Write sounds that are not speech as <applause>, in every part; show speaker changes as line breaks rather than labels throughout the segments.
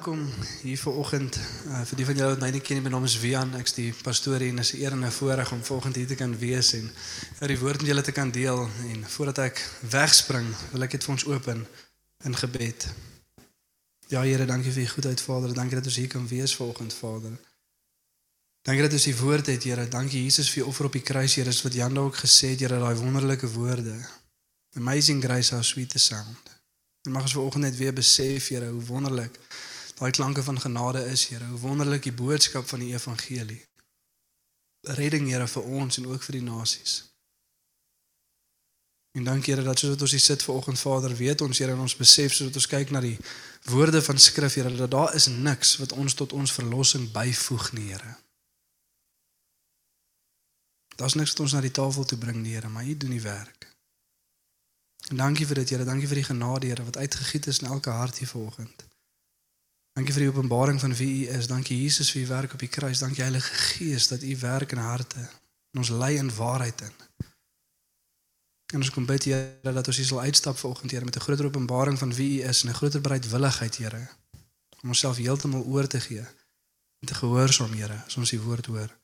Welkom hier vanoggend. Uh, vir die van julle wat my nie ken nie, my naam is Wian. Ek's die pastoor hier en is 'n eer en 'n voorreg om vanoggend hier te kan wees en uit die woord met julle te kan deel. En voordat ek wegspring, wil ek dit vir ons open in gebed. Ja Here, dankie vir u goedheid Vader. Dankie dat ons hier kan wees vanoggend Vader. Dankie dat ons die woord het Here. Dankie Jesus vir u offer op die kruis Here, is wat Jan ook gesê het Here, daai wonderlike woorde. Amazing grace how sweet the sound. En mag ons vanoggend net weer besef Here hoe wonderlik daai klanke van genade is, Here. Hoe wonderlik die boodskap van die evangelie. Redding, Here, vir ons en ook vir die nasies. En dankie Here dat soos wat ons hier sit vanoggend Vader, weet ons Here en ons besef soos wat ons kyk na die woorde van skrif Here dat daar is niks wat ons tot ons verlossing byvoeg nie, Here. Daar's niks wat ons na die tafel toe bring nie, Here, maar U doen die werk. En dankie vir dit, Here. Dankie vir die genade, Here, wat uitgegiet is in elke hart hier vanoggend. Dankie vir die openbaring van wie U is. Dankie Jesus vir U werk op die kruis. Dankie Heilige Gees dat U werk in harte en ons lei in waarheid in. En ons kom bid Here dat ons hier sal uitstap vanoggend Here met 'n groter openbaring van wie U is en 'n groter bereidwilligheid Here om onsself heeltemal oor te gee en te gehoorsaam Here as ons U woord hoor.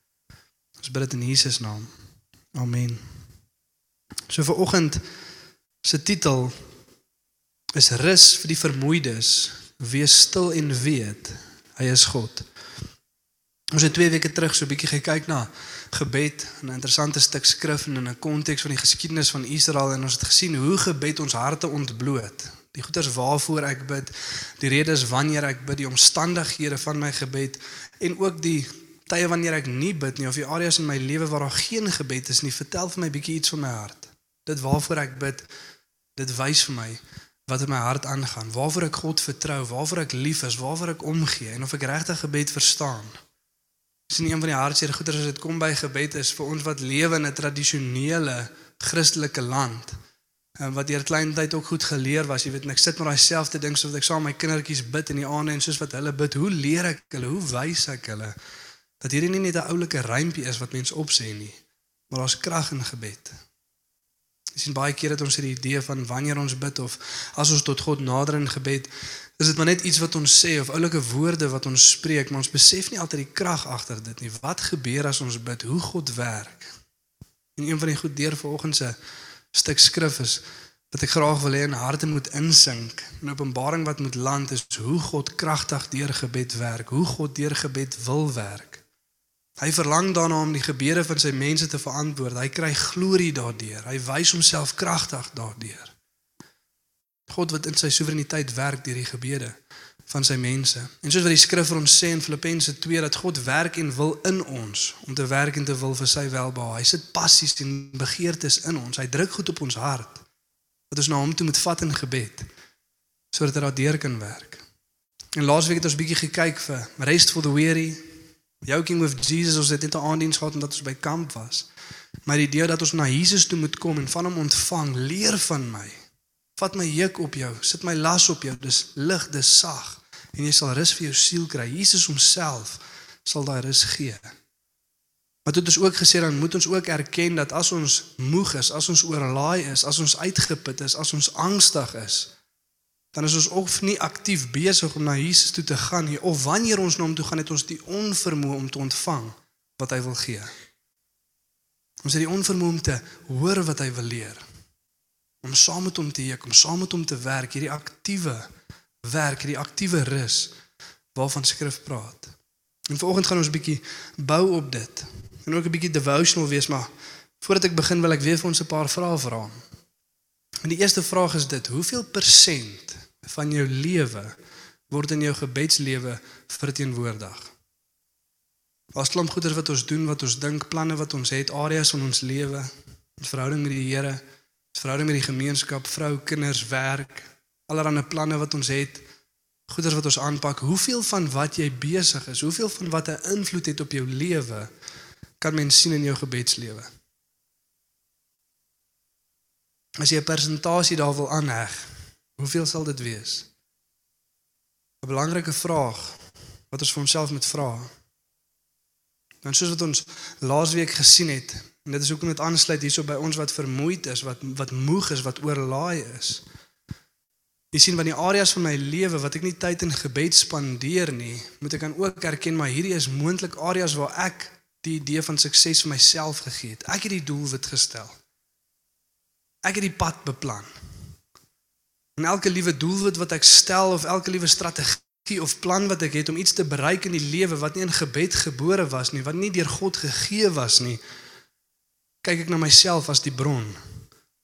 Ons bid dit in Jesus naam. Amen. So vanoggend se titel is rus vir die vermoeides wees stil en weet hy is God. Ons het 2 weke terug so 'n bietjie gekyk na gebed, 'n interessante stuk skrif en in 'n konteks van die geskiedenis van Israel en ons het gesien hoe gebed ons harte ontbloot. Die goeters waarvoor ek bid, die redes wanneer ek bid, die omstandighede van my gebed en ook die tye wanneer ek nie bid nie of die areas in my lewe waar daar geen gebed is nie, vertel vir my bietjie iets van my hart. Dit waarvoor ek bid, dit wys vir my wat in my hart aangaan, waarvoor ek God vertrou, waarvoor ek lief is, waarvoor ek omgee en of ek regtig gebed verstaan. Dis nie een van die hartseer goeders as dit kom by gebed is vir ons wat lewe in 'n tradisionele Christelike land. En wat deur klein tyd ook goed geleer was, jy weet, ek sit met daai selfde ding soos ek saam met my kindertjies bid in die aande en soos wat hulle bid, hoe leer ek hulle, hoe wys ek hulle dat hierdie nie net 'n oulike rympie is wat mense opsê nie, maar daar's krag in gebed. Jy sien baie keer dat ons hierdie idee van wanneer ons bid of as ons tot God nader in gebed, is dit maar net iets wat ons sê of oulike woorde wat ons spreek, maar ons besef nie altyd die krag agter dit nie. Wat gebeur as ons bid? Hoe God werk? En een van die goed deur vanoggend se stuk skrif is wat ek graag wil hê in harte moet insink. 'n Openbaring wat moet land is hoe God kragtig deur gebed werk, hoe God deur gebed wil werk. Hy verlang daarna om die gebede van sy mense te verantwoord. Hy kry glorie daardeur. Hy wys homself kragtig daardeur. God wat in sy soewereiniteit werk deur die gebede van sy mense. En soos wat die skrif vir ons sê in Filippense 2 dat God werk en wil in ons om te werk en te wil vir sy welbehae. Hy sit passies en begeertes in ons. Hy druk goed op ons hart wat ons na hom toe moet vat in gebed sodat hy daardeur kan werk. En laasweek het ons bietjie gekyk vir rest for the weary, joking with Jesus ons het net 'n aandiens gehad omdat ons by kamp was. Maar die idee dat ons na Jesus toe moet kom en van hom ontvang, leer van my. Vat my juk op jou, sit my las op jou. Dis lig, dis sag en jy sal rus vir jou siel kry. Jesus homself sal daai rus gee. Maar dit is ook gesê dan moet ons ook erken dat as ons moeg is, as ons oorlaai is, as ons uitgeput is, as ons angstig is, dan is ons of nie aktief besig om na Jesus toe te gaan nie of wanneer ons na hom toe gaan het ons die onvermoë om te ontvang wat hy wil gee. Ons het die onvermoë om te hoor wat hy wil leer. Om saam met hom te heek, om saam met hom te werk, hierdie aktiewe werk, hierdie aktiewe rus waarvan skrif praat. En vanoggend gaan ons 'n bietjie bou op dit en ook 'n bietjie devotional wees, maar voordat ek begin wil ek weer vir ons 'n paar vrae vra. En die eerste vraag is dit: Hoeveel persent van jou lewe word in jou gebedslewe verteenwoordig? Daar's klomp goeders wat ons doen, wat ons dink, planne wat ons het, areas van ons lewe, ons verhouding met die Here, ons verhouding met die gemeenskap, vrou, kinders, werk, allerlei planne wat ons het, goeders wat ons aanpak. Hoeveel van wat jy besig is, hoeveel van wat 'n invloed het op jou lewe, kan mens sien in jou gebedslewe. As jy 'n persentasie daar wil aanheg, hoeveel sal dit wees? 'n Belangrike vraag wat ons vir onsself moet vra. Dan soos wat ons laasweek gesien het, en dit is hoekom dit aansluit hierso by ons wat vermoeid is, wat wat moeg is, wat oorlaai is. Jy sien van die areas van my lewe wat ek nie tyd in gebed spandeer nie, moet ek dan ook erken maar hierdie is moontlik areas waar ek die idee van sukses vir myself gegee het. Ek het die doelwit gestel. Ek het die pad beplan. En elke liewe doelwit wat ek stel of elke liewe strategie of plan wat ek het om iets te bereik in die lewe wat nie in gebed gebore was nie, wat nie deur God gegee was nie, kyk ek na myself as die bron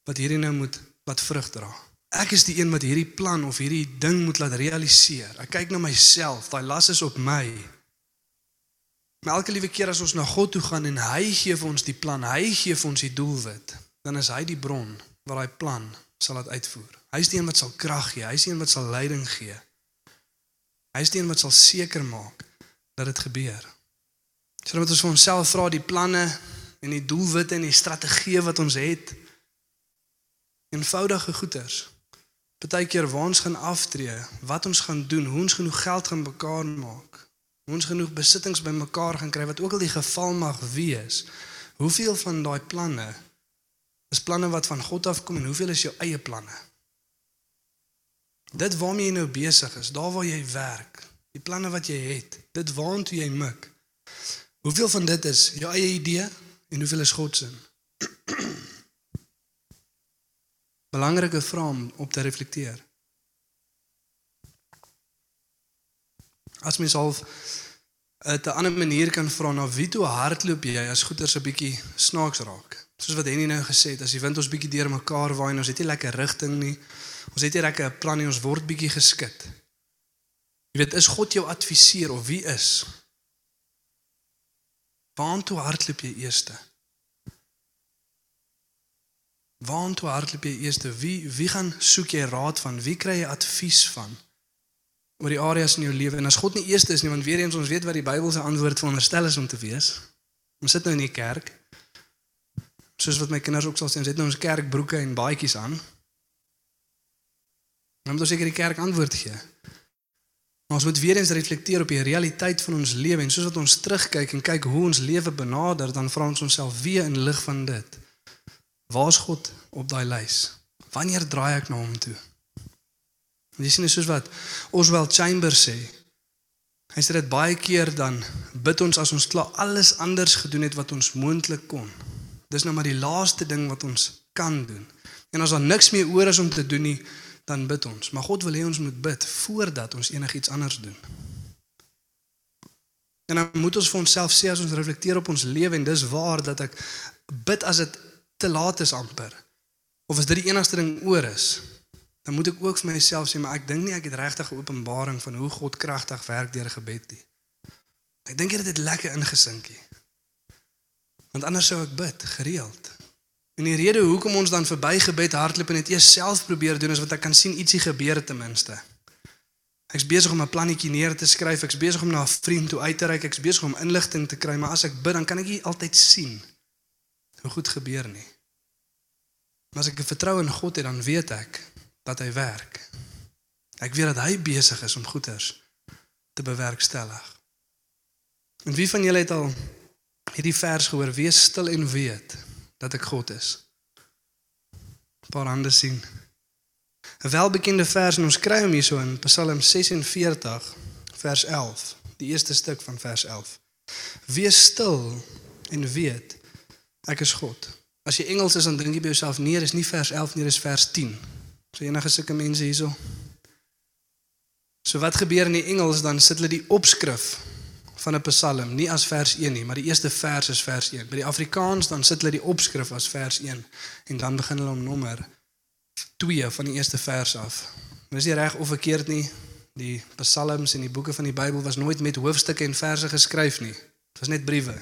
wat hierdie nou moet laat vrug dra. Ek is die een wat hierdie plan of hierdie ding moet laat realiseer. Ek kyk na myself, daai las is op my. Maar elke liewe keer as ons na God toe gaan en hy gee vir ons die plan, hy gee vir ons die doelwit, dan is hy die bron wat daai plan sal laat uitvoer. Hy is die een wat sal krag gee, hy is die een wat sal leiding gee. Hy is die een wat sal seker maak dat dit gebeur. So moet ons vir onsself vra die planne en die doelwitte en die strategieë wat ons het. Eenvoudige goeders. Partykeer waar ons gaan aftree, wat ons gaan doen, hoe ons genoeg geld gaan bekaar maak. Hoe ons genoeg besittings bymekaar gaan kry wat ook al die geval mag wees. Hoeveel van daai planne is planne wat van God afkom en hoeveel is jou eie planne? Dit waarmee jy nou besig is, daar waar jy werk, die planne wat jy het, dit waartoe jy mik. Hoeveel van dit is jou eie idee en hoeveel is God se? <clears throat> Belangrike vraag om op te reflekteer. As mens uit 'n ander manier kan vra na wie toe hardloop jy as goeters 'n bietjie snaaks raak. Soos wat Henny nou gesê het, as die wind ons bietjie deur mekaar waai en ons het nie lekker rigting nie. Ons het nie lekker 'n plan nie, ons word bietjie geskit. Jy weet, is God jou adviseur of wie is? Waartoe hardloop jy eerste? Waartoe hardloop jy eerste? Wie wie gaan soek jy raad van? Wie kry jy advies van? oor die areas in jou lewe en as God nie eerste is nie want weer eens ons weet wat die Bybel se antwoord veronderstel is om te wees. Ons sit nou in die kerk. Soos wat my kinders ook sal sê, ons het nou ons kerkbroeke en baadjies aan. Dan moet ons seker die kerk antwoord gee. Maar ons moet weer eens reflekteer op die realiteit van ons lewe en soos wat ons terugkyk en kyk hoe ons lewe benader, dan vra ons onsself weer in lig van dit. Waar's God op daai lys? Wanneer draai ek na hom toe? Jy sien is soos wat Oswald Chambers sê. Hy sê dit baie keer dan bid ons as ons klaar alles anders gedoen het wat ons moontlik kon. Dis nou maar die laaste ding wat ons kan doen. En as daar niks meer oor is om te doen nie, dan bid ons. Maar God wil hê ons moet bid voordat ons enigiets anders doen. En dan moet ons vir onsself sê as ons reflekteer op ons lewe en dis waar dat ek bid as dit te laat is amper. Of as dit die enigste ding oor is, dan moet ek ook vir myself sê maar ek dink nie ek het regtig 'n openbaring van hoe God kragtig werk deur gebed nie. Ek dink dit het lekker ingesink hier. Want anders sou ek bid gereeld. En die rede hoekom ons dan verby gebed hardloop en dit eers self probeer doen is wat ek kan sien ietsie gebeur ten minste. Ek's besig om 'n plannetjie neer te skryf, ek's besig om na 'n vriend toe uit te reik, ek's besig om inligting te kry, maar as ek bid dan kan ek nie altyd sien hoe goed gebeur nie. Maar as ek vertrou in God het, dan weet ek dat hy werk. Ek weet dat hy besig is om goeders te bewerkstellig. En wie van julle het al hierdie vers gehoor? Wees stil en weet dat ek God is. 'n Paar hande sien. 'n Welbekende vers en ons kry hom hierso in Psalm 46 vers 11, die eerste stuk van vers 11. Wees stil en weet ek is God. As jy Engels is dan dink jy by jouself nee, dis nie vers 11 nie, dis vers 10. So enige sulke mense hierso. So wat gebeur in die Engels dan sit hulle die opskrif van 'n Psalm nie as vers 1 nie, maar die eerste vers is vers 1. By die Afrikaans dan sit hulle die opskrif as vers 1 en dan begin hulle om nommer 2 van die eerste vers af. Dis nie reg of verkeerd nie. Die Psalms en die boeke van die Bybel was nooit met hoofstukke en verse geskryf nie. Dit was net briewe.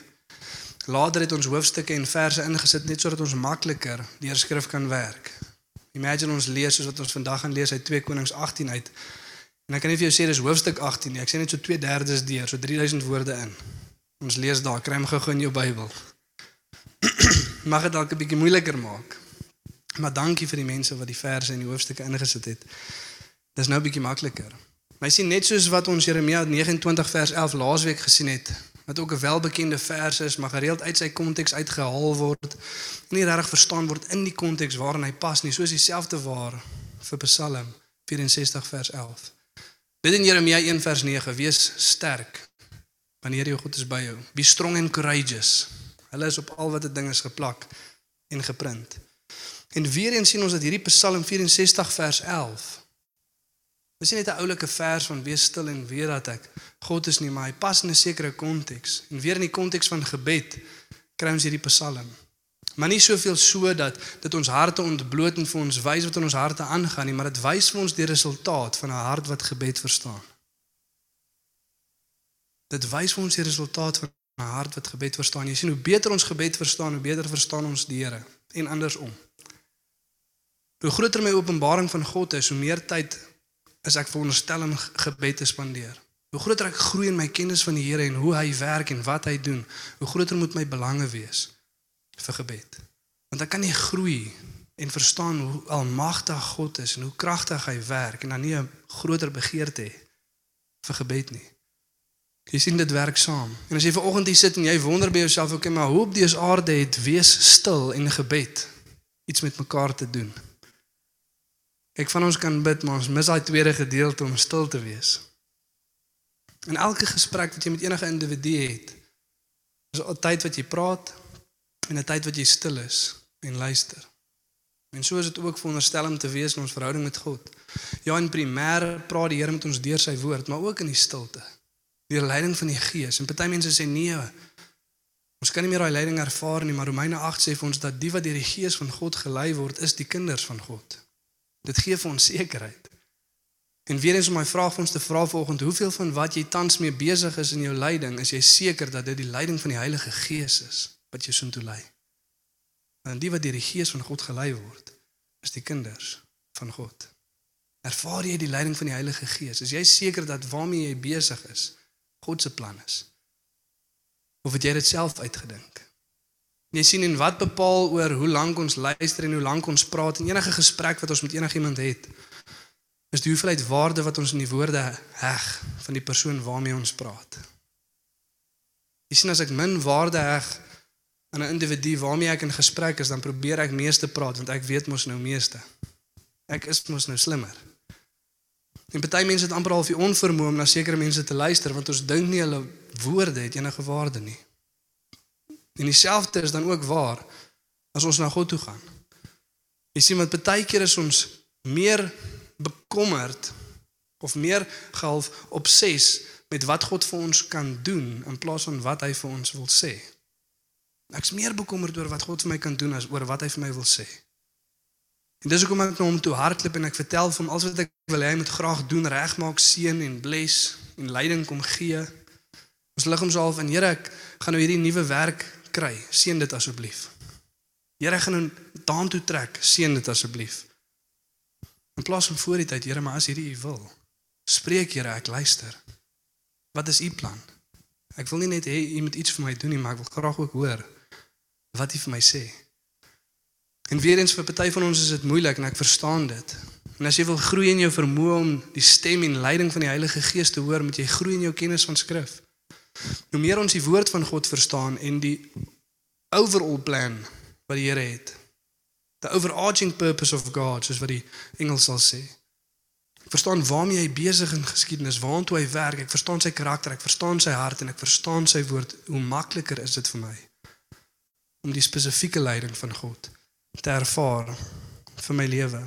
Later het ons hoofstukke en verse ingesit net sodat ons makliker deur skrif kan werk. Imagine ons lees soos wat ons vandag gaan lees uit 2 Konings 18 uit. En ek kan nie vir jou sê dis hoofstuk 18 nie. Ek sê net so 2/3 deur, so 3000 woorde in. Ons lees daar, kry hom gou in jou Bybel. <clears throat> mag dit dalk 'n bietjie moeiliker maak. Maar dankie vir die mense wat die verse en die hoofstukke ingesit het. Dis nou 'n bietjie makliker. Maar sien net soos wat ons Jeremia 29 vers 11 laasweek gesien het, wat ook 'n welbekende vers is, maar gereeld uit sy konteks uitgehaal word. Nie regtig verstaan word in die konteks waarin hy pas nie, soos dieselfde waar vir Psalm 64 vers 11. Dit in Jeremia 1 vers 9, wees sterk wanneer jou God is by jou. Be strong and courageous. Hulle is op al wat dit ding is geplak en geprint. En weer eens sien ons dat hierdie Psalm 64 vers 11 Dis net 'n oulike vers van wees stil en weet dat ek God is nie, maar hy pas in 'n sekere konteks. En weer in die konteks van gebed kry ons hierdie Psalm. Maar nie soveel so dat dit ons harte ontbloot en vir ons wys wat in ons harte aangaan nie, maar dit wys vir ons die resultaat van 'n hart wat gebed verstaan. Dit wys vir ons die resultaat van 'n hart wat gebed verstaan. Jy sien hoe beter ons gebed verstaan, hoe beter verstaan ons die Here en andersom. Hoe groter my openbaring van God is, hoe meer tyd is ek veronderstel om gebed te spandeer. Hoe groter ek groei in my kennis van die Here en hoe hy werk en wat hy doen, hoe groter moet my belange wees vir gebed. Want ek kan nie groei en verstaan hoe almagtig God is en hoe kragtig hy werk en dan nie 'n groter begeerte hê vir gebed nie. Jy sien dit werk saam. En as jy ver oggend hier sit en jy wonder by jouself, okay, maar hoe op dese aarde het wees stil en gebed iets met mekaar te doen? Ek van ons kan bid, maar ons mis daai tweede gedeelte om stil te wees. In elke gesprek wat jy met enige individu het, is 'n tyd wat jy praat en 'n tyd wat jy stil is en luister. En so is dit ook veronderstel om te wees in ons verhouding met God. Ja, in primêr praat die Here met ons deur sy woord, maar ook in die stilte. Deur leiding van die Gees. En party mense sê nee, ons kan nie meer daai leiding ervaar nie, maar Romeine 8 sê vir ons dat die wat deur die Gees van God gelei word, is die kinders van God. Dit gee vir ons sekerheid. En weer eens om my vraag vir ons te vra vanoggend, hoeveel van wat jy tans mee besig is in jou lyding, is jy seker dat dit die leiding van die Heilige Gees is wat jou soontoe lei? Want die wat deur die Gees van God gelei word, is die kinders van God. Ervaar jy die leiding van die Heilige Gees? Is jy seker dat waarmee jy besig is, God se plan is? Of het jy dit self uitgedink? Jy sien en wat bepaal oor hoe lank ons luister en hoe lank ons praat en enige gesprek wat ons met enigiemand het. Is die hoeveelheid waarde wat ons in die woorde heg van die persoon waarmee ons praat. Jy sien as ek min waarde heg aan 'n individu waarmee ek in gesprek is, dan probeer ek meeste praat want ek weet mos nou meeste. Ek is mos nou slimmer. En baie mense het amper al die onvermoë om na sekere mense te luister want ons dink nie hulle woorde het enige waarde nie. En dieselfde is dan ook waar as ons na God toe gaan. Jy sien met baie keer is ons meer bekommerd of meer gehalf obses met wat God vir ons kan doen in plaas van wat hy vir ons wil sê. Ek's meer bekommerd oor wat God vir my kan doen as oor wat hy vir my wil sê. En dis hoekom ek nou hom toe hardloop en ek vertel vir hom alles wat ek wil hê hy moet graag doen, regmaak, seën en bless en leiding kom gee. Ons lig hom so half en Here, ek gaan nou hierdie nuwe werk kry, seën dit asseblief. Here gaan nou daartoe trek, seën dit asseblief. In plaas van voor die tyd, Here, maar as hierdie u wil, spreek Here, ek luister. Wat is u plan? Ek wil nie net hê u moet iets vir my doen nie, maar ek wil graag ook hoor wat u vir my sê. En weer eens vir party van ons is dit moeilik en ek verstaan dit. En as jy wil groei in jou vermoë om die stem en leiding van die Heilige Gees te hoor, moet jy groei in jou kennis van Skrif. Hoe meer ons die woord van God verstaan en die overall plan wat die Here het. The overarching purpose of God, soos wat die Engels sal sê. Ek verstaan waarmee hy besig in geskiedenis, waartoe hy werk, ek verstaan sy karakter, ek verstaan sy hart en ek verstaan sy woord. Hoe makliker is dit vir my om die spesifieke leiding van God te ervaar vir my lewe.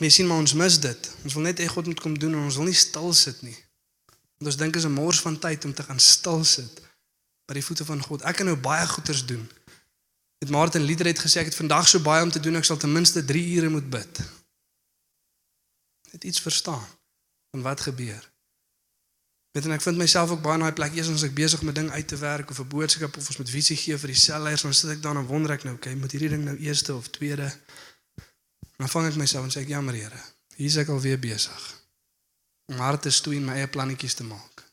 Mens sien maar ons mis dit. Ons wil net hê God moet kom doen en ons wil nie stil sit nie. Want ons dink is 'n mors van tyd om te gaan stil sit by die voete van God. Ek kan nou baie goeders doen. Het Martin Lieder het gesê ek het vandag so baie om te doen, ek sal ten minste 3 ure moet bid. Net iets verstaan van wat gebeur. Weet en ek vind myself ook baie in daai plek eers as ek besig met ding uit te werk of 'n boodskap of ons met visie gee vir die selleiers, dan sit ek dan en wonder ek nou, okay, moet hierdie ding nou eerste of tweede? Dan vang ek myself en sê ek jammer Here, hier is ek alweer besig om harte stoei en my eie plannetjies te maak.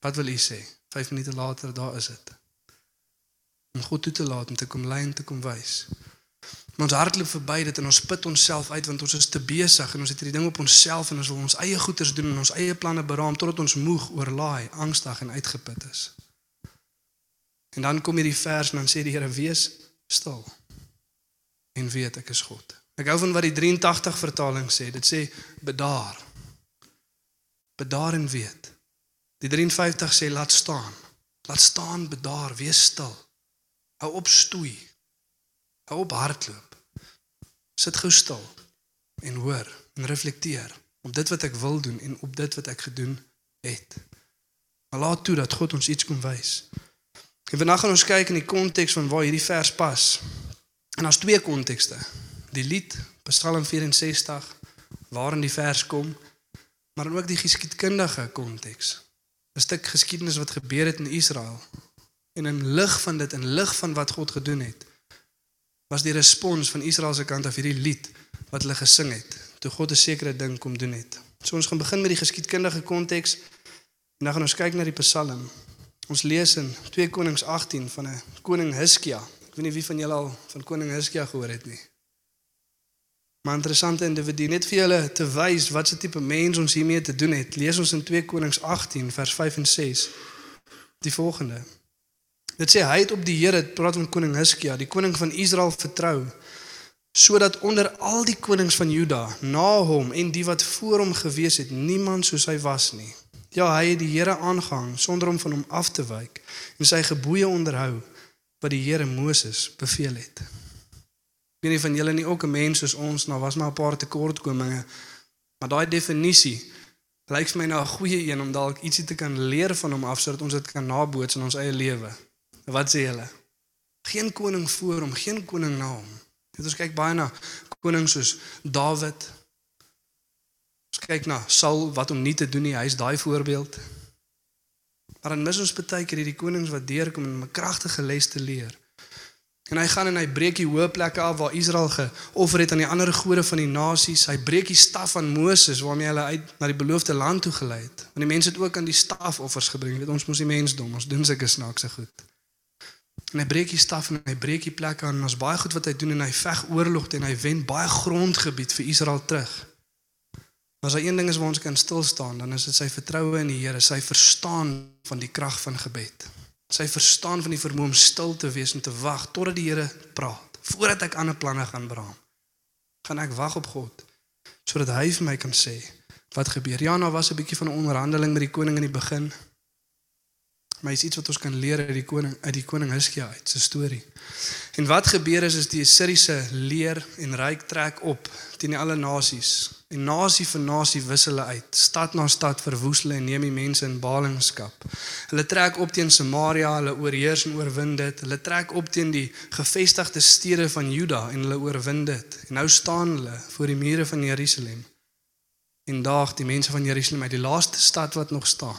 Wat wil u sê? 5 minute later daar is dit. om God toe te laat om te kom lei en te kom wys. Maar ons hardloop verby dit en ons put onsself uit want ons is te besig en ons het hierdie ding op onsself en ons wil ons eie goeders doen en ons eie planne beraam totdat ons moeg, oorlaai, angstig en uitgeput is. En dan kom hierdie vers en dan sê die Here wees stil en weet ek is God. Ek hou van wat die 83 vertaling sê. Dit sê bedaar. Bedaar en weet. Die 53 sê laat staan. Laat staan, bedaar, wees stil. Hou op stoei. Hou op hardloop. Sit gou stil en hoor en reflekteer op dit wat ek wil doen en op dit wat ek gedoen het. Maar laat toe dat God ons iets kom wys. En vandag gaan ons kyk in die konteks van waar hierdie vers pas. En daar's twee kontekste. Die lied Psalm 64 waarin die vers kom, maar ook die geskiedkundige konteks. 'n Stuk geskiedenis wat gebeur het in Israel. En in lig van dit, in lig van wat God gedoen het, was die respons van Israel se kant af hierdie lied wat hulle gesing het toe God 'n sekere ding kom doen het. So ons gaan begin met die geskiedkundige konteks en dan gaan ons kyk na die Psalm. Ons lees in 2 Konings 18 van 'n koning Hiskia weet nie wie van julle al van koning Hiskia gehoor het nie. Maar interessante individu net vir julle te wys wat se tipe mens ons hiermee te doen het. Lees ons in 2 Konings 18 vers 5 en 6 die volgende. Dit sê hy het op die Here, praat van koning Hiskia, die koning van Israel vertrou sodat onder al die konings van Juda na hom en die wat voor hom gewees het niemand soos hy was nie. Ja, hy het die Here aangehang sonder om van hom af te wyk en sy gebooie onderhou wat die Here Moses beveel het. Ek weet nie van julle nie ook 'n mens soos ons, nou was maar 'n paar tekortkominge. Maar daai definisie lyk vir my nou 'n goeie een om dalk ietsie te kan leer van hom af sodat ons dit kan naboots in ons eie lewe. Wat sê julle? Geen koning voor hom, geen koning na hom. Dit ons kyk baie na konings soos Dawid. Ons kyk na Saul wat hom nie te doen nie, hy's daai voorbeeld. Maar dan mis ons baie keer hierdie konings wat deurkom om 'n kragtige les te leer. En hy gaan en hy breek die hoë plekke af waar Israel geoffer het aan die ander gode van die nasies. Hy breek die staf van Moses waarmee hulle uit na die beloofde land toe gelei het. Want die mense het ook aan die stafoffers gebring. Weet ons mos die mensdom, ons doen sulke snaakse goed. En hy breek die staf en hy breek die plekke aan en ons baie goed wat hy doen en hy veg oorlog en hy wen baie grondgebied vir Israel terug. Maar as daar een ding is waar ons kan stil staan, dan is dit sy vertroue in die Here, sy verstaan van die krag van gebed. Sy verstaan van die vermoë om stil te wees en te wag totdat die Here praat, voordat ek ander planne gaan beraam. Gaan ek wag op God sodat hy vir my kan sê wat gebeur. Ja, nou was 'n bietjie van 'n onderhandeling met die koning in die begin. Maar is iets wat ons kan leer uit die koning uit die koning Hiskia uit se storie. En wat gebeur is is die Assiriese leer en ryk trek op teen alle nasies. En nasie vir nasie wis hulle uit. Stad na stad verwoes hulle en neem die mense in ballingskap. Hulle trek op teen Samaria, hulle oorheers en oorwin dit. Hulle trek op teen die gevestigde stede van Juda en hulle oorwin dit. En nou staan hulle voor die mure van Jerusalem. En daag die mense van Jerusalem uit die laaste stad wat nog staan.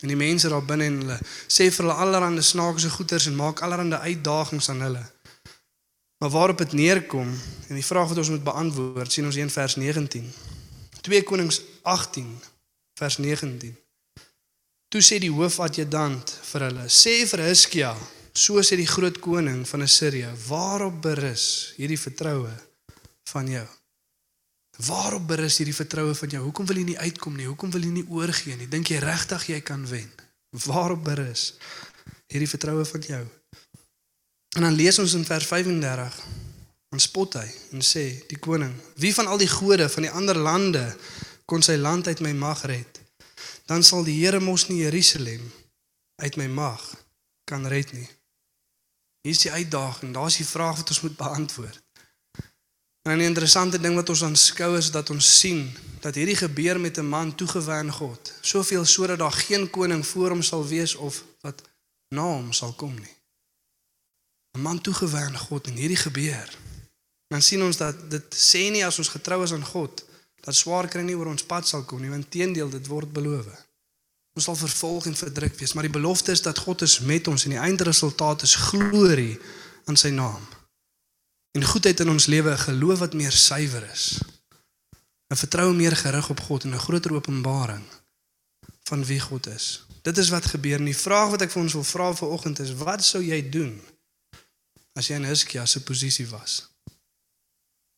En die mense daar binne en hulle sê vir hulle allerlei snaakse goeters en maak allerlei uitdagings aan hulle. Maar waarop dit neerkom en die vraag wat ons moet beantwoord, sien ons in vers 19. 2 Konings 18 vers 19. Toe sê die hoofadjutant vir hulle: "Sê vir Hiskia, so sê die groot koning van Assirië, waarop berus hierdie vertroue van jou?" Waarop berus hierdie vertroue van jou? Hoekom wil jy nie uitkom nie? Hoekom wil jy nie oorgee nie? Dink jy regtig jy kan wen? Waarop berus hierdie vertroue van jou? En dan lees ons in vers 35 en spot hy en sê die koning, wie van al die gode van die ander lande kon sy land uit my mag red? Dan sal die Here mos nie Jerusalem uit my mag kan red nie. Hier is die uitdaging, daar's die vraag wat ons moet beantwoord. En 'n interessante ding wat ons aanskou is dat ons sien dat hierdie gebeur met 'n man toegewy aan God. Soveel sodat daar geen koning voor hom sal wees of wat na hom sal kom nie. 'n Man toegewy aan God en hierdie gebeur. Dan sien ons dat dit sê nie as ons getrou is aan God dat swaar kry nie oor ons pad sal kom nie, want teendeel dit word beloof. Ons sal vervolg en verdruk wees, maar die belofte is dat God is met ons en die eindresultaat is glorie aan sy naam en goedheid in ons lewe 'n geloof wat meer suiwer is. 'n Vertroue meer gerig op God en 'n groter openbaring van wie God is. Dit is wat gebeur. En die vraag wat ek vir ons wil vra vanoggend is: wat sou jy doen as jy in Hizkia se posisie was?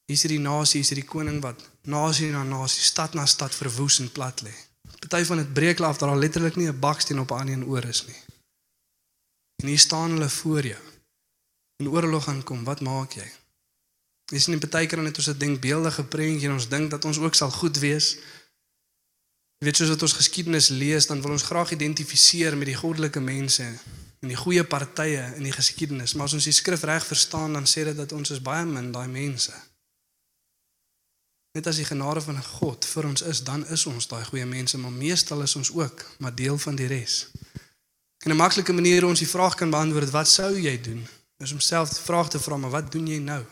Hier is hierdie nasie, hier is hierdie koning wat nasie na nasie, stad na stad verwoes en plat lê. Party van dit breek af dat daar letterlik nie 'n baksteen op 'n ander een oor is nie. En hier staan hulle voor jou. En oorlog gaan kom, wat maak jy? Dis nie baie keer net ons 'n denkbeeldige prentjie en ons dink dat ons ook sal goed wees. Jy weet soos wat ons geskiedenis lees, dan wil ons graag identifiseer met die goddelike mense en die goeie partye in die geskiedenis, maar as ons die skrif reg verstaan, dan sê dit dat ons is baie min daai mense. Net as die genade van God vir ons is, dan is ons daai goeie mense, maar meestal is ons ook maar deel van die res. En 'n maklike manier om ons die vraag kan beantwoord, wat sou jy doen? Is om self die vraag te vra, maar wat doen jy nou?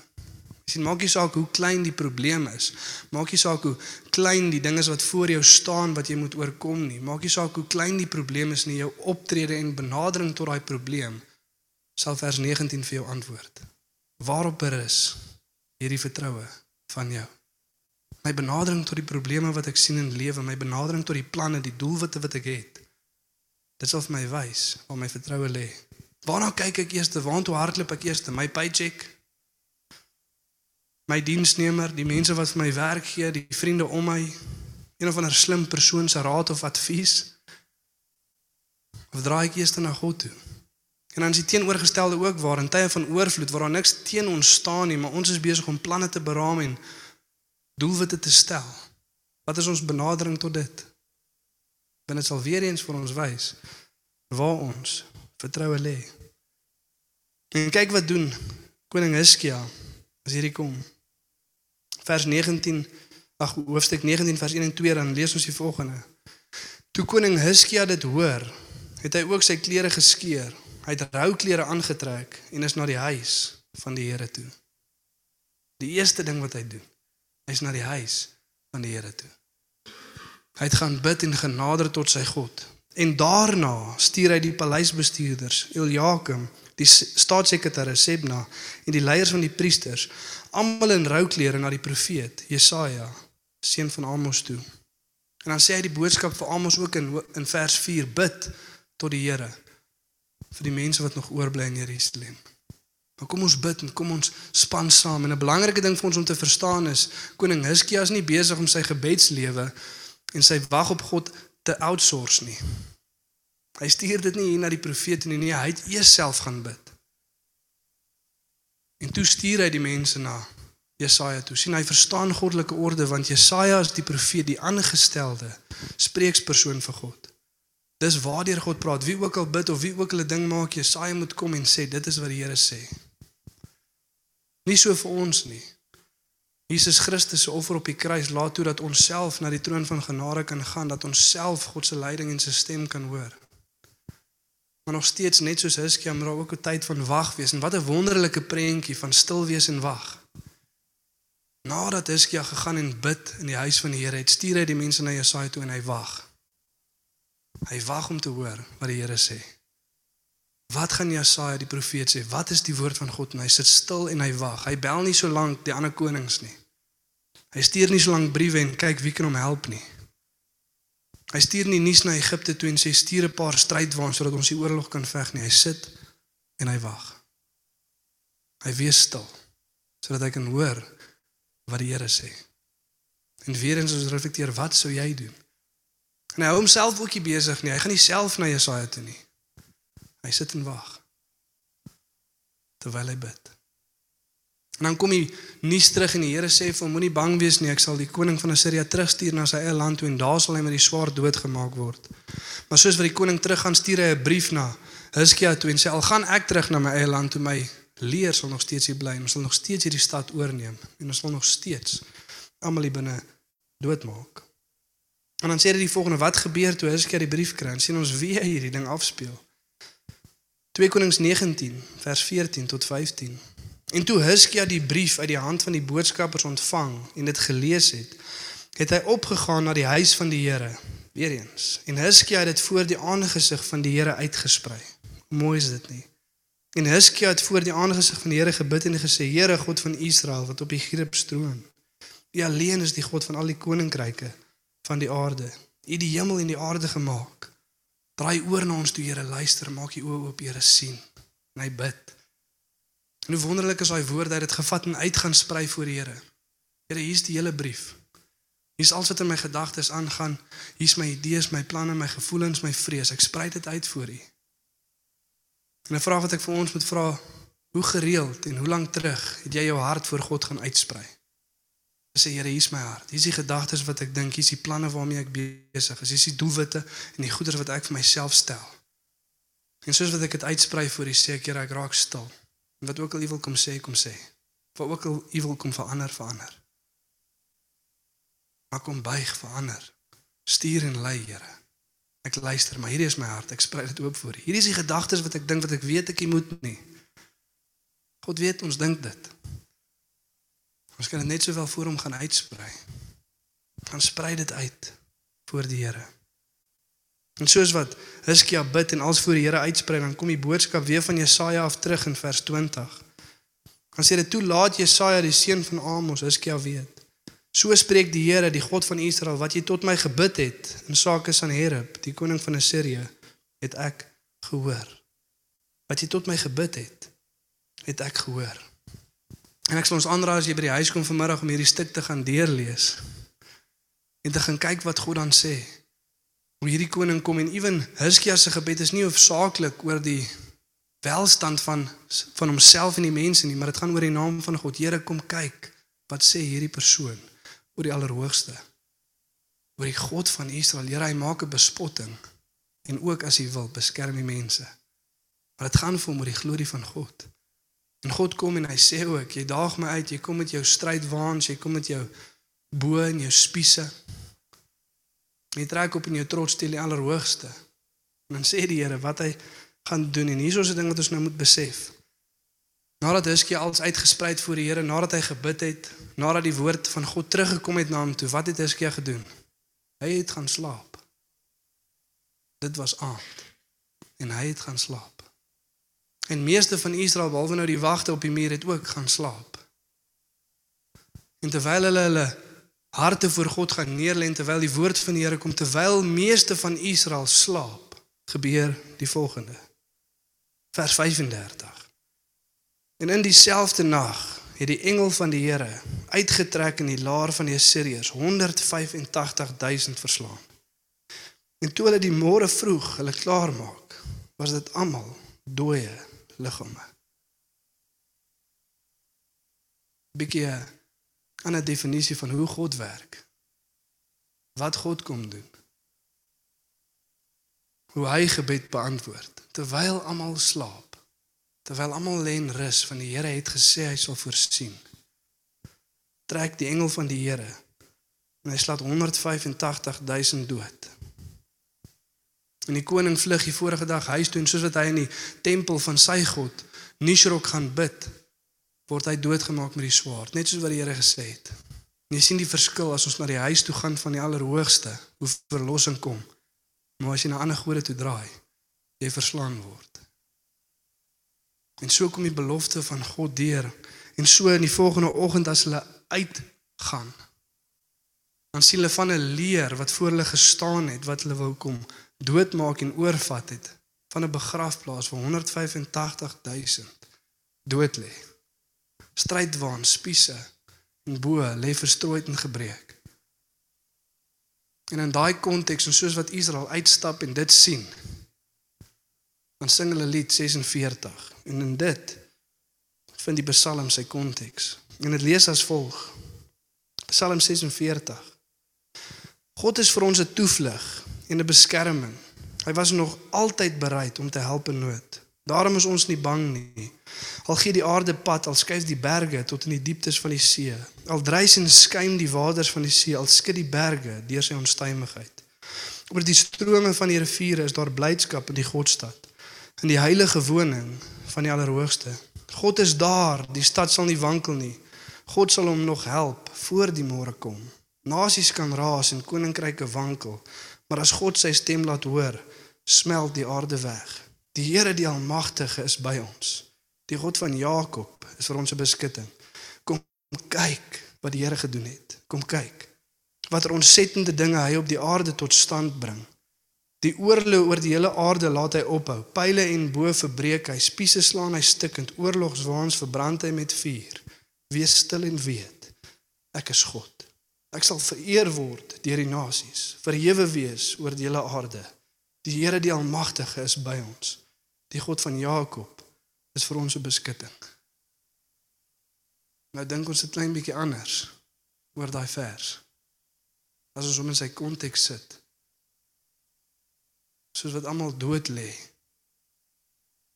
Sien, maak nie saak hoe klein die probleem is. Maak nie saak hoe klein die ding is wat voor jou staan wat jy moet oorkom nie. Maak nie saak hoe klein die probleem is nie, jou optrede en benadering tot daai probleem sal vers 19 vir jou antwoord. Waarop berus hierdie vertroue van jou? My benadering tot die probleme wat ek sien in lewe, my benadering tot die planne, die doelwitte wat ek het. Dit sal my wys waar my vertroue lê. Waarna kyk ek eers? Waartoe hardloop ek eers? My paycheck? My diensnemer, die mense wat vir my werk gee, die vriende om my, een of ander slim persoon se raad of advies? Of draai ek eers na God toe? En dan is die teenoorgestelde ook waar in tye van oorvloed waar daar niks teen ons staan nie, maar ons is besig om planne te beraam en doelwitte te stel. Wat is ons benadering tot dit? Want dit sal weer eens vir ons wys waar ons vertroue lê. En kyk wat doen koning Hizkia as hierdie kom. Vers 19 ag hoofstuk 19 vers 1 en 2 dan lees ons die volgende. Toe koning Hizkia dit hoor, het hy ook sy klere geskeur. Hy het rou klere aangetrek en is na die huis van die Here toe. Die eerste ding wat hy doen, hy is na die huis van die Here toe. Hy het gaan bid en genader tot sy God. En daarna stuur hy die paleisbestuurders, Eliakim, die staatssekretaris Sebna en die leiers van die priesters, almal in rou klere na die profeet Jesaja, seun van Amos toe. En dan sê hy die boodskap vir Amos ook in in vers 4: Bid tot die Here vir die mense wat nog oorbly in Jerusalem. Maar kom ons bid en kom ons span saam. En 'n belangrike ding vir ons om te verstaan is koning Hizkia is nie besig om sy gebedslewe en sy wag op God te outsource nie. Hy stuur dit nie hier na die profete nie, nee, hy het eers self gaan bid. En toe stuur hy die mense na Jesaja toe. sien hy verstaan goddelike orde want Jesaja is die profeet, die aangestelde spreekspersoon vir God. Dis waardeur God praat. Wie ook al bid of wie ook al 'n ding maak, Jesaja moet kom en sê dit is wat die Here sê. Nie so vir ons nie. Jesus Christus se offer op die kruis laat toe dat ons self na die troon van genade kan gaan, dat ons self God se leiding en sy stem kan hoor. Maar nog steeds net soos Hizkia moet daar ook 'n tyd van wag wees en wat 'n wonderlike prentjie van stil wees en wag. Nadat Hizkia gegaan en bid in die huis van die Here, het stuur hy die mense na Jesaja toe en hy wag. Hy wag om te hoor wat die Here sê. Wat gaan Jesaja die profeet sê? Wat is die woord van God? En hy sit stil en hy wag. Hy bel nie so lank die ander konings nie. Hy stuur nie so lank briewe en kyk wie kan hom help nie. Hy stuur nie nuus na Egipte toe en sê stuur 'n paar strydwaans sodat ons die oorlog kan veg nie. Hy sit en hy wag. Hy wees stil sodat hy kan hoor wat die Here sê. En weer eens ons reflekteer, wat sou jy doen? En hy hou homself ook nie besig nie. Hy gaan nie self na Jesaja toe nie. Hy sit en wag terwyl hy bid. En dan kom hy nuus terug en die Here sê vir hom moenie bang wees nie, ek sal die koning van Assirië terugstuur na sy eie land toe en daar sal hy met die swaard doodgemaak word. Maar soos wat die koning terug gaan stuur hy 'n brief na Hizkia toe en sê al gaan ek terug na my eie land toe my leer sal nog steeds hier bly en ons sal nog steeds hierdie stad oorneem en ons sal nog steeds almal hier binne doodmaak. En dan sê hy die volgende wat gebeur toe Hizkia die brief kry en sien ons wie hierdie ding afspeel. 2 Konings 19 vers 14 tot 15. En toe Hizkia die brief uit die hand van die boodskappers ontvang en dit gelees het, het hy opgegaan na die huis van die Here weer eens. En Hizkia het dit voor die aangesig van die Here uitgesprei. Mooi is dit nie? En Hizkia het voor die aangesig van die Here gebid en gesê: Here God van Israel wat op die Egipte troon. U alleen is die God van al die koninkryke van die aarde. U het die hemel en die aarde gemaak. Draai oor na ons toe, Here, luister, maak U oë oop, Here, sien. En hy bid. En hoe wonderlik is daai woord dat dit gevat en uit gaan sprei voor die Here. Here, hier's die hele brief. Hier's alles wat in my gedagtes aangaan. Hier's my idees, my planne, my gevoelens, my vrees. Ek sprei dit uit voor U. En 'n vraag wat ek vir ons moet vra, hoe gereeld en hoe lank terug het jy jou hart voor God gaan uitsprei? sê Here, hier's my hart. Hier's die gedagtes wat ek dink, hier's die planne waarmee ek besig is. Hier's die doelwitte en die goeders wat ek vir myself stel. En soos wat ek dit uitsprei voor U sê ek, Here, ek raak stil. En wat ook al U wil kom sê, kom sê. Wat ook al U wil kom verander, verander. Maar kom buig verander. Stuur en lei, Here. Ek luister, maar hierdie is my hart. Ek sprei dit oop voor U. Hierdie is die gedagtes wat ek dink wat ek weet ek moet nie. God weet ons dink dit. Ons kan dit net sowel voor hom gaan uitsprei. Gaan sprei dit uit voor die Here. En soos wat Hizkia bid en als voor die Here uitsprei, dan kom die boodskap weer van Jesaja af terug in vers 20. Dan sê dit toe laat Jesaja die seun van Amos Hizkia weet. So spreek die Here, die God van Israel, wat jy tot my gebid het in sake Sanherib, die koning van Assirië, het ek gehoor. Wat jy tot my gebid het, het ek gehoor. En ek sal ons aanraai as jy by die huis kom vanmiddag om hierdie stuk te gaan deurlees en te gaan kyk wat God dan sê. Hoe hierdie koning kom en ewen Hizkia se gebed is nie hoofsaaklik oor die welstand van van homself en die mense nie, maar dit gaan oor die naam van God. Here kom kyk wat sê hierdie persoon oor die Allerhoogste. Oor die God van Israel. Here, hy maak 'n bespotting en ook as hy wil beskerm die mense. Maar dit gaan vir hom oor die glorie van God. En God kom en hy sê ook, jy daag my uit, jy kom met jou strydwaans, jy kom met jou bo en jou spiese. Jy trek op in jou trots teen die allerhoogste. En dan sê die Here wat hy gaan doen en hierso is 'n ding wat ons nou moet besef. Nadat Hizkia alles uitgesprei het voor die Here, nadat hy gebid het, nadat die woord van God teruggekom het na hom toe, wat het Hizkia gedoen? Hy het gaan slaap. Dit was aand. En hy het gaan slaap. En meeste van Israel behalwe nou die wagte op die muur het ook gaan slaap. En terwyl hulle hulle harte voor God gaan neerlê terwyl die woord van die Here kom terwyl meeste van Israel slaap, gebeur die volgende. Vers 35. En in dieselfde nag het die engel van die Here uitgetrek in die laar van die Assiriërs 185000 verslaan. En toe hulle die môre vroeg hulle klaar maak, was dit almal dooie liggame. Bietjie 'n ander definisie van hoe God werk. Wat God kom doen. Hoe hy gebed beantwoord terwyl almal slaap. Terwyl almal lê en rus van die Here het gesê hy sal voorsien. Trek die engel van die Here en hy slaat 185000 dood. En die koning vlug die vorige dag huis toe en soos wat hy in die tempel van sy god Nisrok gaan bid, word hy doodgemaak met die swaard, net soos wat die Here gesê het. En jy sien die verskil as ons na die huis toe gaan van die Allerhoogste, hoe verlossing kom. Maar as jy na ander gode toe draai, jy verslaan word. En so kom die belofte van God deur en so in die volgende oggend as hulle uitgaan dan sien hulle van 'n leer wat voor hulle gestaan het wat hulle wou kom doodmaak en oorvat het van 'n begrafplaas waar 185000 dood lê. Strydwaan, spiese en bo lê verstrooi en gebreek. En in daai konteks en soos wat Israel uitstap en dit sien, dan sing hulle lied 46 en in dit vind die Psalm sy konteks. En dit lees as volg. Psalm 46. God is vir ons 'n toevlug en 'n beskerming. Hy was nog altyd bereid om te help in nood. Daarom is ons nie bang nie. Al gee die aarde pad, al skuif die berge tot in die dieptes van die see. Al dreis en skuim die waters van die see, al skud die berge deur sy onstuimigheid. Oor die strome van die riviere is daar blydskap in die Godstad, in die heilige woning van die Allerhoogste. God is daar, die stad sal nie wankel nie. God sal hom nog help voor die môre kom. Nasies kan raas en koninkryke wankel, Maar as God sy stem laat hoor, smelt die aarde weg. Die Here die Almagtige is by ons. Die God van Jakob is vir ons 'n beskutting. Kom kyk wat die Here gedoen het. Kom kyk. Watter ontsettende dinge hy op die aarde tot stand bring. Die oorlog oor die hele aarde laat hy ophou. Pyle en bo verbreek hy, spiese slaan hy stukkend, oorlogswaans verbrand hy met vuur. Wees stil en weet, ek is God. Ek sal vereer word deur die nasies, verhewe wees oor die hele aarde. Die Here die Almagtige is by ons. Die God van Jakob is vir ons 'n beskutting. Nou dink ons 'n klein bietjie anders oor daai vers. As ons hom in sy konteks sit. Soos wat almal dood lê.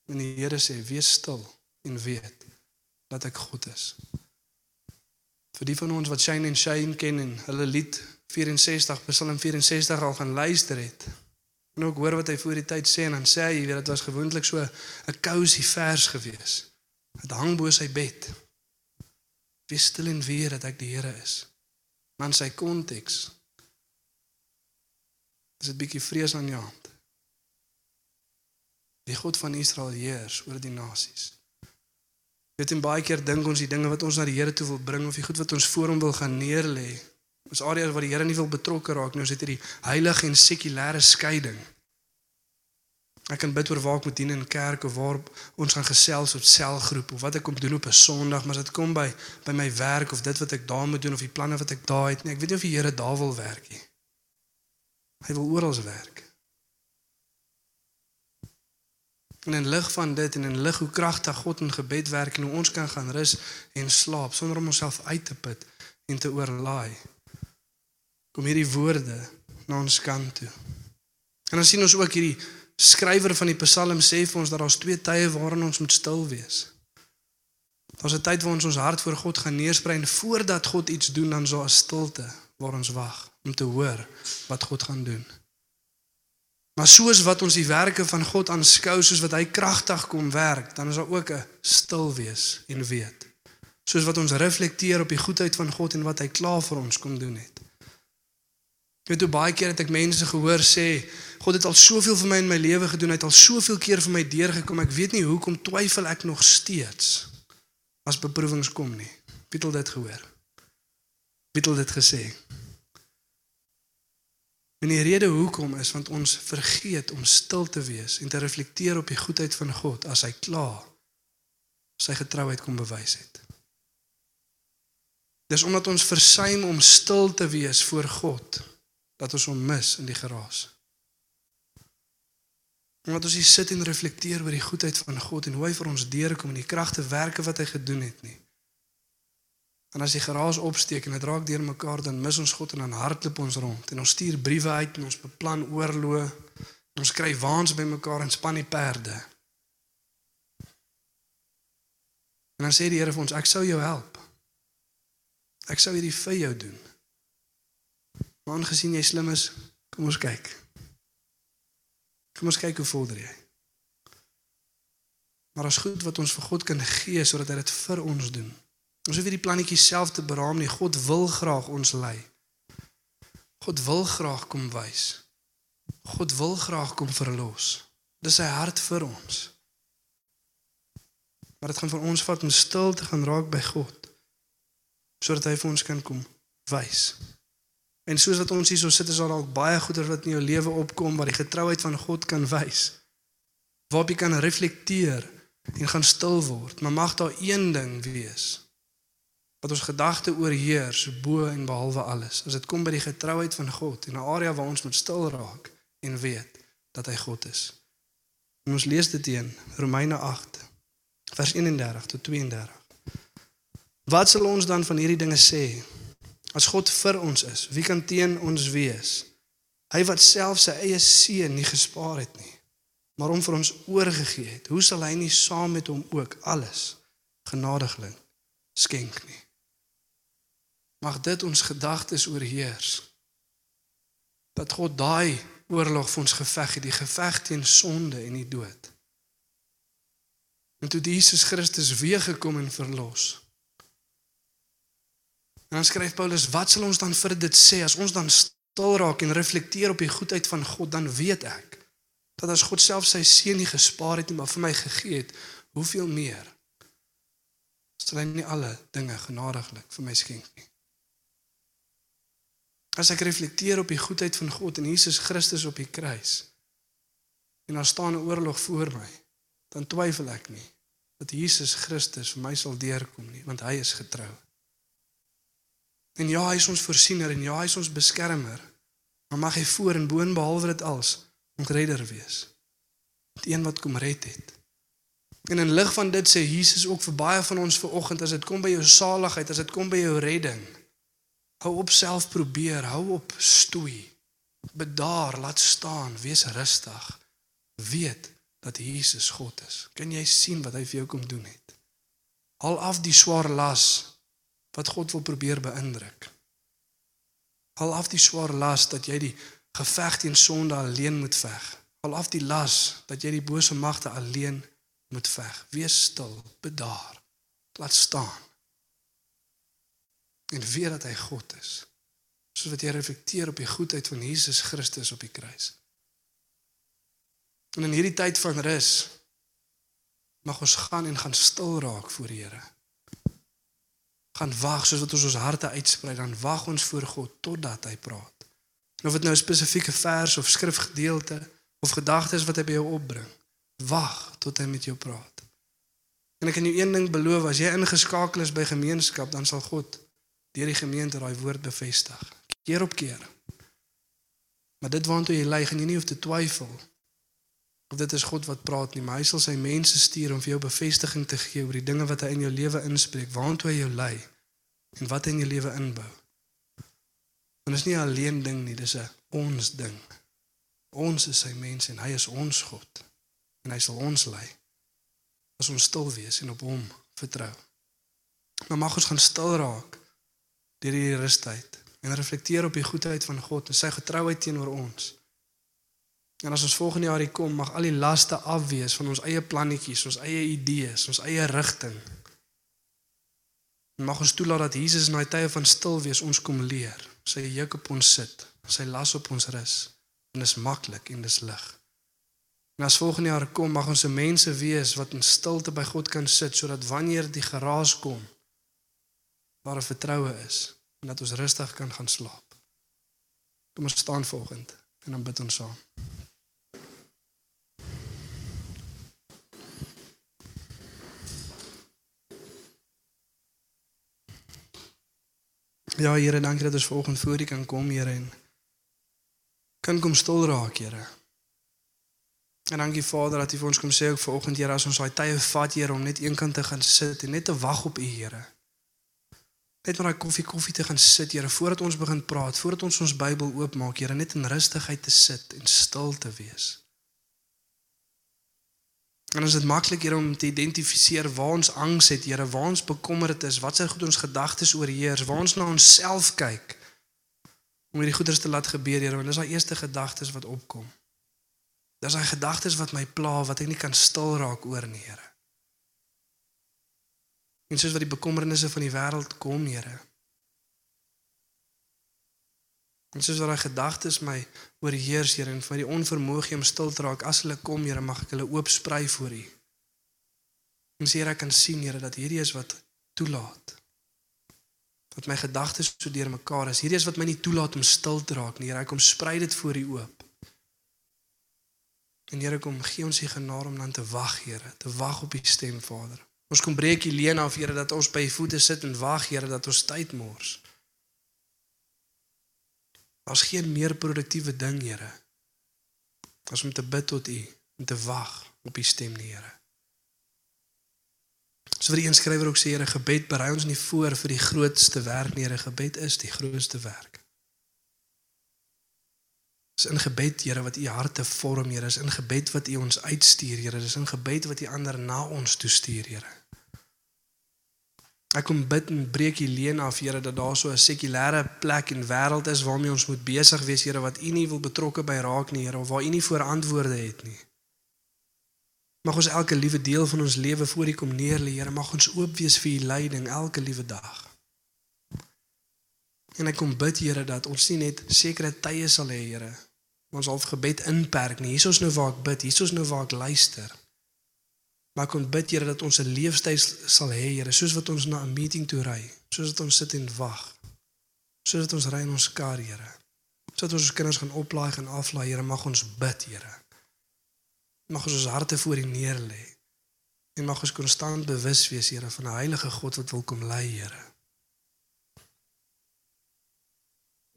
En die Here sê: "Wees stil en weet dat ek God is." Vir die van ons wat Shane en Shane ken en hulle lied 64 Psalm 64 al gaan luister het. En ook hoor wat hy voor die tyd sê en dan sê hy, jy weet dit was gewoonlik so 'n cozy vers gewees. Dit hang bo sy bed. Wees stil en weet dat ek die Here is. Maar in sy konteks is dit bietjie vreesaanjaend. Die God van Israel heers oor die nasies. Weet en baie keer dink ons die dinge wat ons na die Here toe wil bring of die goed wat ons voor hom wil gaan neerlê, is areas waar die Here nie wil betrokke raak nie. Ons het hierdie heilige en sekulêre skeiding. Ek kan bid oor waar ek moet dien in kerk of waar ons gaan gesels op selgroep of wat ek kom doen op 'n Sondag, maar as dit kom by by my werk of dit wat ek daar moet doen of die planne wat ek daar het nie. Ek weet nie of die Here daar wil werk nie. Hy wil oral werk. En in lig van dit en in lig hoe kragtig God in gebed werk en hoe ons kan gaan rus en slaap sonder om onsself uit te put en te oorlaai. Kom hierdie woorde na ons kant toe. En dan sien ons ook hierdie skrywer van die Psalm sê vir ons dat daar's twee tye waarin ons moet stil wees. Daar's 'n tyd waar ons ons hart voor God gaan neersprei en voordat God iets doen dan so 'n stilte waar ons wag om te hoor wat God gaan doen. Maar soos wat ons die werke van God aanskou soos wat hy kragtig kom werk, dan is daar ook 'n stil wees en weet. Soos wat ons reflekteer op die goedheid van God en wat hy klaar vir ons kom doen het. Ek weet hoe baie keer het ek mense gehoor sê, God het al soveel vir my in my lewe gedoen, hy het al soveel keer vir my deurgekom. Ek weet nie hoekom twyfel ek nog steeds as beproewings kom nie. Wie het dit gehoor? Wie het dit gesê? En die rede hoekom is want ons vergeet om stil te wees en te reflekteer op die goedheid van God as hy klaar sy getrouheid kom bewys het. Dis omdat ons versuim om stil te wees voor God dat ons hom mis in die geraas. Omdat ons hier sit en reflekteer oor die goedheid van God en hoe hy vir ons deurkom en die kragte werke wat hy gedoen het nie. En as die geraas opsteek en dit raak deur mekaar dan mis ons God en dan hardloop ons rond en ons stuur briewe uit en ons beplan oorloë. Ons kry waans by mekaar en span die perde. En dan sê die Here vir ons ek sou jou help. Ek sou hierdie vir jou doen. Maar aangesien jy slim is, kom ons kyk. Kom ons kyk hoe vorder jy. Maar as goed wat ons vir God kan gee sodat hy dit vir ons doen. Ons hoef nie die plannetjie self te beraam nie. God wil graag ons lei. God wil graag kom wys. God wil graag kom verlos. Dis sy hart vir ons. Maar dit gaan vir ons vat om stil te gaan raak by God sodat hy vir ons kan kom wys. En soos wat ons hier so sit is daar dalk baie goeie wat in jou lewe opkom wat die getrouheid van God kan wys. Waarop jy kan reflekteer en gaan stil word. Maar mag daar een ding wees wat ons gedagte oorheers bo en behalwe alles. As dit kom by die getrouheid van God en 'n area waar ons moet stil raak en weet dat hy God is. En ons lees dit in Romeine 8 vers 31 tot 32. Wat sal ons dan van hierdie dinge sê? As God vir ons is, wie kan teen ons wees? Hy wat self sy eie seun nie gespaar het nie, maar hom vir ons oorgegee het, hoe sal hy nie saam met hom ook alles genadiglik skenk nie? Mag dit ons gedagtes oorheers. Dat God daai oorlog vir ons geveg het, die geveg teen sonde en die dood. En toe Jesus Christus weer gekom en verlos. En dan skryf Paulus, wat sal ons dan vir dit sê as ons dan stil raak en reflekteer op die goedheid van God, dan weet ek dat as God self sy seun nie gespaar het nie, maar vir my gegee het, hoeveel meer sal hy nie alle dinge genadiglik vir my skenk nie. As ek reflekteer op die goedheid van God en Jesus Christus op die kruis en daar staan 'n oorlog voor my, dan twyfel ek nie dat Jesus Christus vir my sal deurkom nie, want hy is getrou. En ja, hy is ons voorsiener en ja, hy is ons beskermer. Maar mag hy voor en boon behalwe dit als ons redder wees. Die een wat kom red het. En in lig van dit sê Jesus ook vir baie van ons vanoggend as dit kom by jou saligheid, as dit kom by jou redding, hou op self probeer, hou op stoei. Bedaar, laat staan, wees rustig. Weet dat Jesus God is. Kan jy sien wat hy vir jou kom doen het? Al af die swaar las wat God wil probeer beïndruk. Al af die swaar las dat jy die geveg teen sonde alleen moet veg. Al af die las dat jy die bose magte alleen moet veg. Wees stil, bedaar. Laat staan. En weet dat hy God is. Soos wat jy reflekteer op die goedheid van Jesus Christus op die kruis. En in hierdie tyd van rus mag ons gaan en gaan stil raak voor die Here. Gaan wag soos wat ons ons harte uitsprei, dan wag ons voor God totdat hy praat. En of dit nou 'n spesifieke vers of skrifgedeelte of gedagtes wat hy by jou opbring, wag tot hy met jou praat. En ek kan jou een ding beloof, as jy ingeskakel is by gemeenskap, dan sal God deur die gemeente daai woord bevestig, keer op keer. Maar dit waantoe jy lei, gaan jy nie hoef te twyfel of dit is God wat praat nie, maar hy sal sy mense stuur om vir jou bevestiging te gee oor die dinge wat hy in jou lewe inspreek, waantoe hy jou lei en wat hy in jou lewe inbou. En dit is nie alleen ding nie, dis 'n ons ding. Ons is sy mense en hy is ons God en hy sal ons lei as ons stil wees en op hom vertrou. Maar mag ons gaan stil raak deur hierdie rustyd en reflekteer op die goedheid van God en sy getrouheid teenoor ons. En as ons volgende jaar hier kom, mag al die laste afwees van ons eie plannetjies, ons eie idees, ons eie rigting. En mag ons toelaat dat Jesus in daai tye van stil wees ons kom leer. Sy juk op ons sit, sy las op ons rus. En dit is maklik en dis lig. En as volgende jaar kom, mag ons se mense wees wat in stilte by God kan sit sodat wanneer die geraas kom, waar 'n vertroue is en dat ons rustig kan gaan slaap. Kom ons staan volgende en dan bid ons saam. Ja Here, dankie dat ons vanoggend voor U kan kom, Here en kan kom stil raak, Here. En dankie Vader dat U vir ons kom sê ook vanoggend, Here, as ons daai tye vat, Here, om net eenkant te gaan sit en net te wag op U, Here. Net maar daai koffie koffie te gaan sit, Here, voordat ons begin praat, voordat ons ons Bybel oopmaak, Here, net in rustigheid te sit en stil te wees. En ons het maklik hier om te identifiseer waar ons angs het, Here, waar ons bekommerd is, wat se goed ons gedagtes oorheers, waar ons na onsself kyk. Om hierdie goeders te laat gebeur, Here, want dis daai eerste gedagtes wat opkom. Dis daai gedagtes wat my pla, wat ek nie kan stil raak oor nie, Here. En soos wat die bekommernisse van die wêreld kom, Here, En soos daai gedagtes my oorheers, Here, en vir die onvermoë om stil te raak as hulle kom, Here, mag ek hulle oop sprei voor U. En sê ek kan sien, Here, dat hierdie is wat toelaat. Dat my gedagtes so deurmekaar is. Hierdie is wat my nie toelaat om stil te raak nie, Here. Ek kom sprei dit voor U oop. En Here, kom gee ons die genade om dan te wag, Here, te wag op U stem, Vader. Ons kom breek die leen af, Here, dat ons by U voete sit en wag, Here, dat ons tyd mors. Daar's geen meer produktiewe ding, Here, as om te bid tot U en te wag op U stem, Here. So vir die inskrywer ook sê, Here, gebed berei ons nie voor vir die grootste werk nie, Here, gebed is die grootste werk. Dis in gebed, Here, wat U harte vorm, Here, is in gebed wat U ons uitstuur, Here, dis in gebed wat U ander na ons toe stuur, Here. Ek kom bid en breek die leen af, Here, dat daar so 'n sekulêre plek en wêreld is waarmee ons moet besig wees, Here, wat U nie wil betrokke by raak nie, Here, of waar U nie voorantwoorde het nie. Mag ons elke liewe deel van ons lewe voor U kom neer lê, Here, mag ons oop wees vir U leiding elke liewe dag. En ek kom bid, Here, dat ons nie net sekere tye sal hê, Here, ons half gebed inperk nie. Hier is ons nou waar ek bid, hier is ons nou waar ek luister. Maar ek kon bid Here dat ons 'n leefstyl sal hê Here, soos wat ons na 'n meeting toe ry, soos wat ons sit en wag. Sodat ons ry in ons kar, Here. Sodat ons ons kinders gaan oplaai en aflaai, Here, mag ons bid, Here. Mag ons ons harte voor U neer lê. En mag ons konstant bewus wees, Here, van 'n heilige God wat wil kom lei, Here.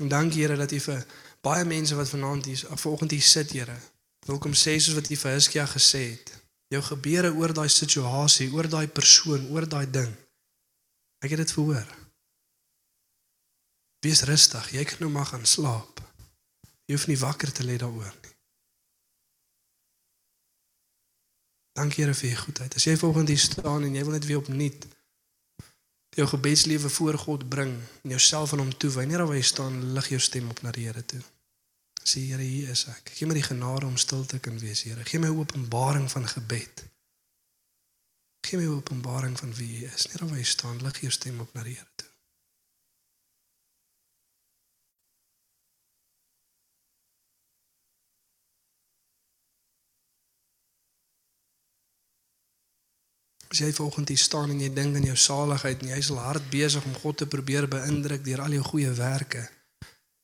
En dankie Here dat U vir baie mense wat vanaand hier vanoggend hier sit, Here, wil kom sê soos wat U vir Hiskia gesê het. Jou gebeure oor daai situasie, oor daai persoon, oor daai ding. Ek het dit verhoor. Wees rustig, jy kan nou maar gaan slaap. Jy hoef nie wakker te lê daaroor nie. Dankie Here vir u goedheid. As jy volgende hier staan en jy wil net weer opnuut jou gebedslewe voor God bring en jouself aan hom toewy, net waar jy staan, lig jou stem op na die Here toe. Sê Here, hier is ek. Gee my die genade om stil te kan wees, Here. Gee my openbaring van gebed. Gee my openbaring van wie U is. Net waar jy staan, lig jou stem op na die Here toe. As jy vanoggend hier staan en jy dink aan jou saligheid en jy is al hard besig om God te probeer beïndruk deur al jou goeie werke.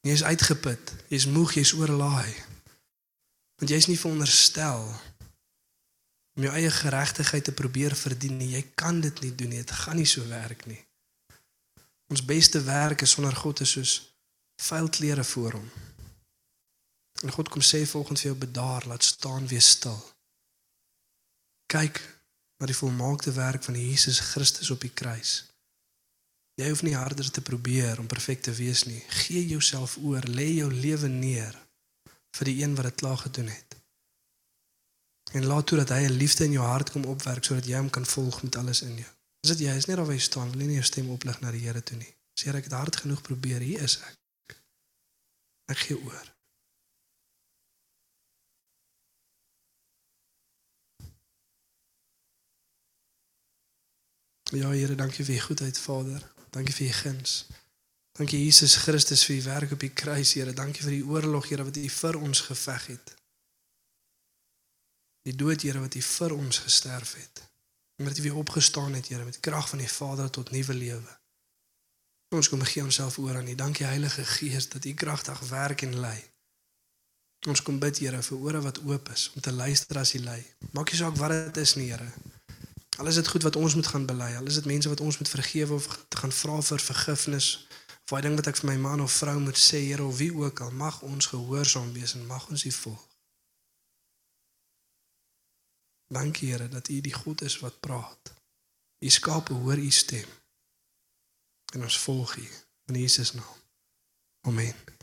Jy is uitgeput, jy's moeg, jy's oorlaai. Want jy's nie veronderstel om jou eie geregtigheid te probeer verdien nie. Jy kan dit nie doen nie. Dit gaan nie so werk nie. Ons beste werk is sonder God is soos vuil klere voor hom. En God kom sê volgens vir jou bedaar, laat staan, wees stil. Kyk na die volmaakte werk van Jesus Christus op die kruis. Jy hoef nie harder te probeer om perfek te wees nie. Gee jouself oor, lê jou lewe neer vir die een wat dit klaar gedoen het. En laat toe dat hy 'n liefde in jou hart kom opwerk sodat jy hom kan volg met alles in jou. Is dit jy is nie daar waar jy staan, wil nie jou stem oplig na die Here toe nie. Sê ek het hard genoeg probeer, hier is ek. Ek gee oor. Ja Here, dankie vir u goedheid, Vader. Dankie vir u guns. Dankie Jesus Christus vir u werk op die kruis, Here. Dankie vir die oorlog, Here, wat u vir ons geveg het. Die dood, Here, wat u vir ons gesterf het. En dat u weer opgestaan het, Here, met krag van die Vader tot nuwe lewe. Ons kom gee onsself oor aan U. Dankie Heilige Gees dat U kragtig werk en lei. Ons kom bid, Here, vir ore wat oop is om te luister as U lei. Maak nie saak wat dit is nie, Here. Al is dit goed wat ons moet gaan bely, al is dit mense wat ons moet vergewe of te gaan vra vir vergifnis, of daai ding wat ek vir my man of vrou moet sê, Here, of wie ook al, mag ons gehoorsaam wees en mag ons U volg. Dankie Here dat U die God is wat praat. U skape hoor U stem. En ons volg U in Jesus naam. Amen.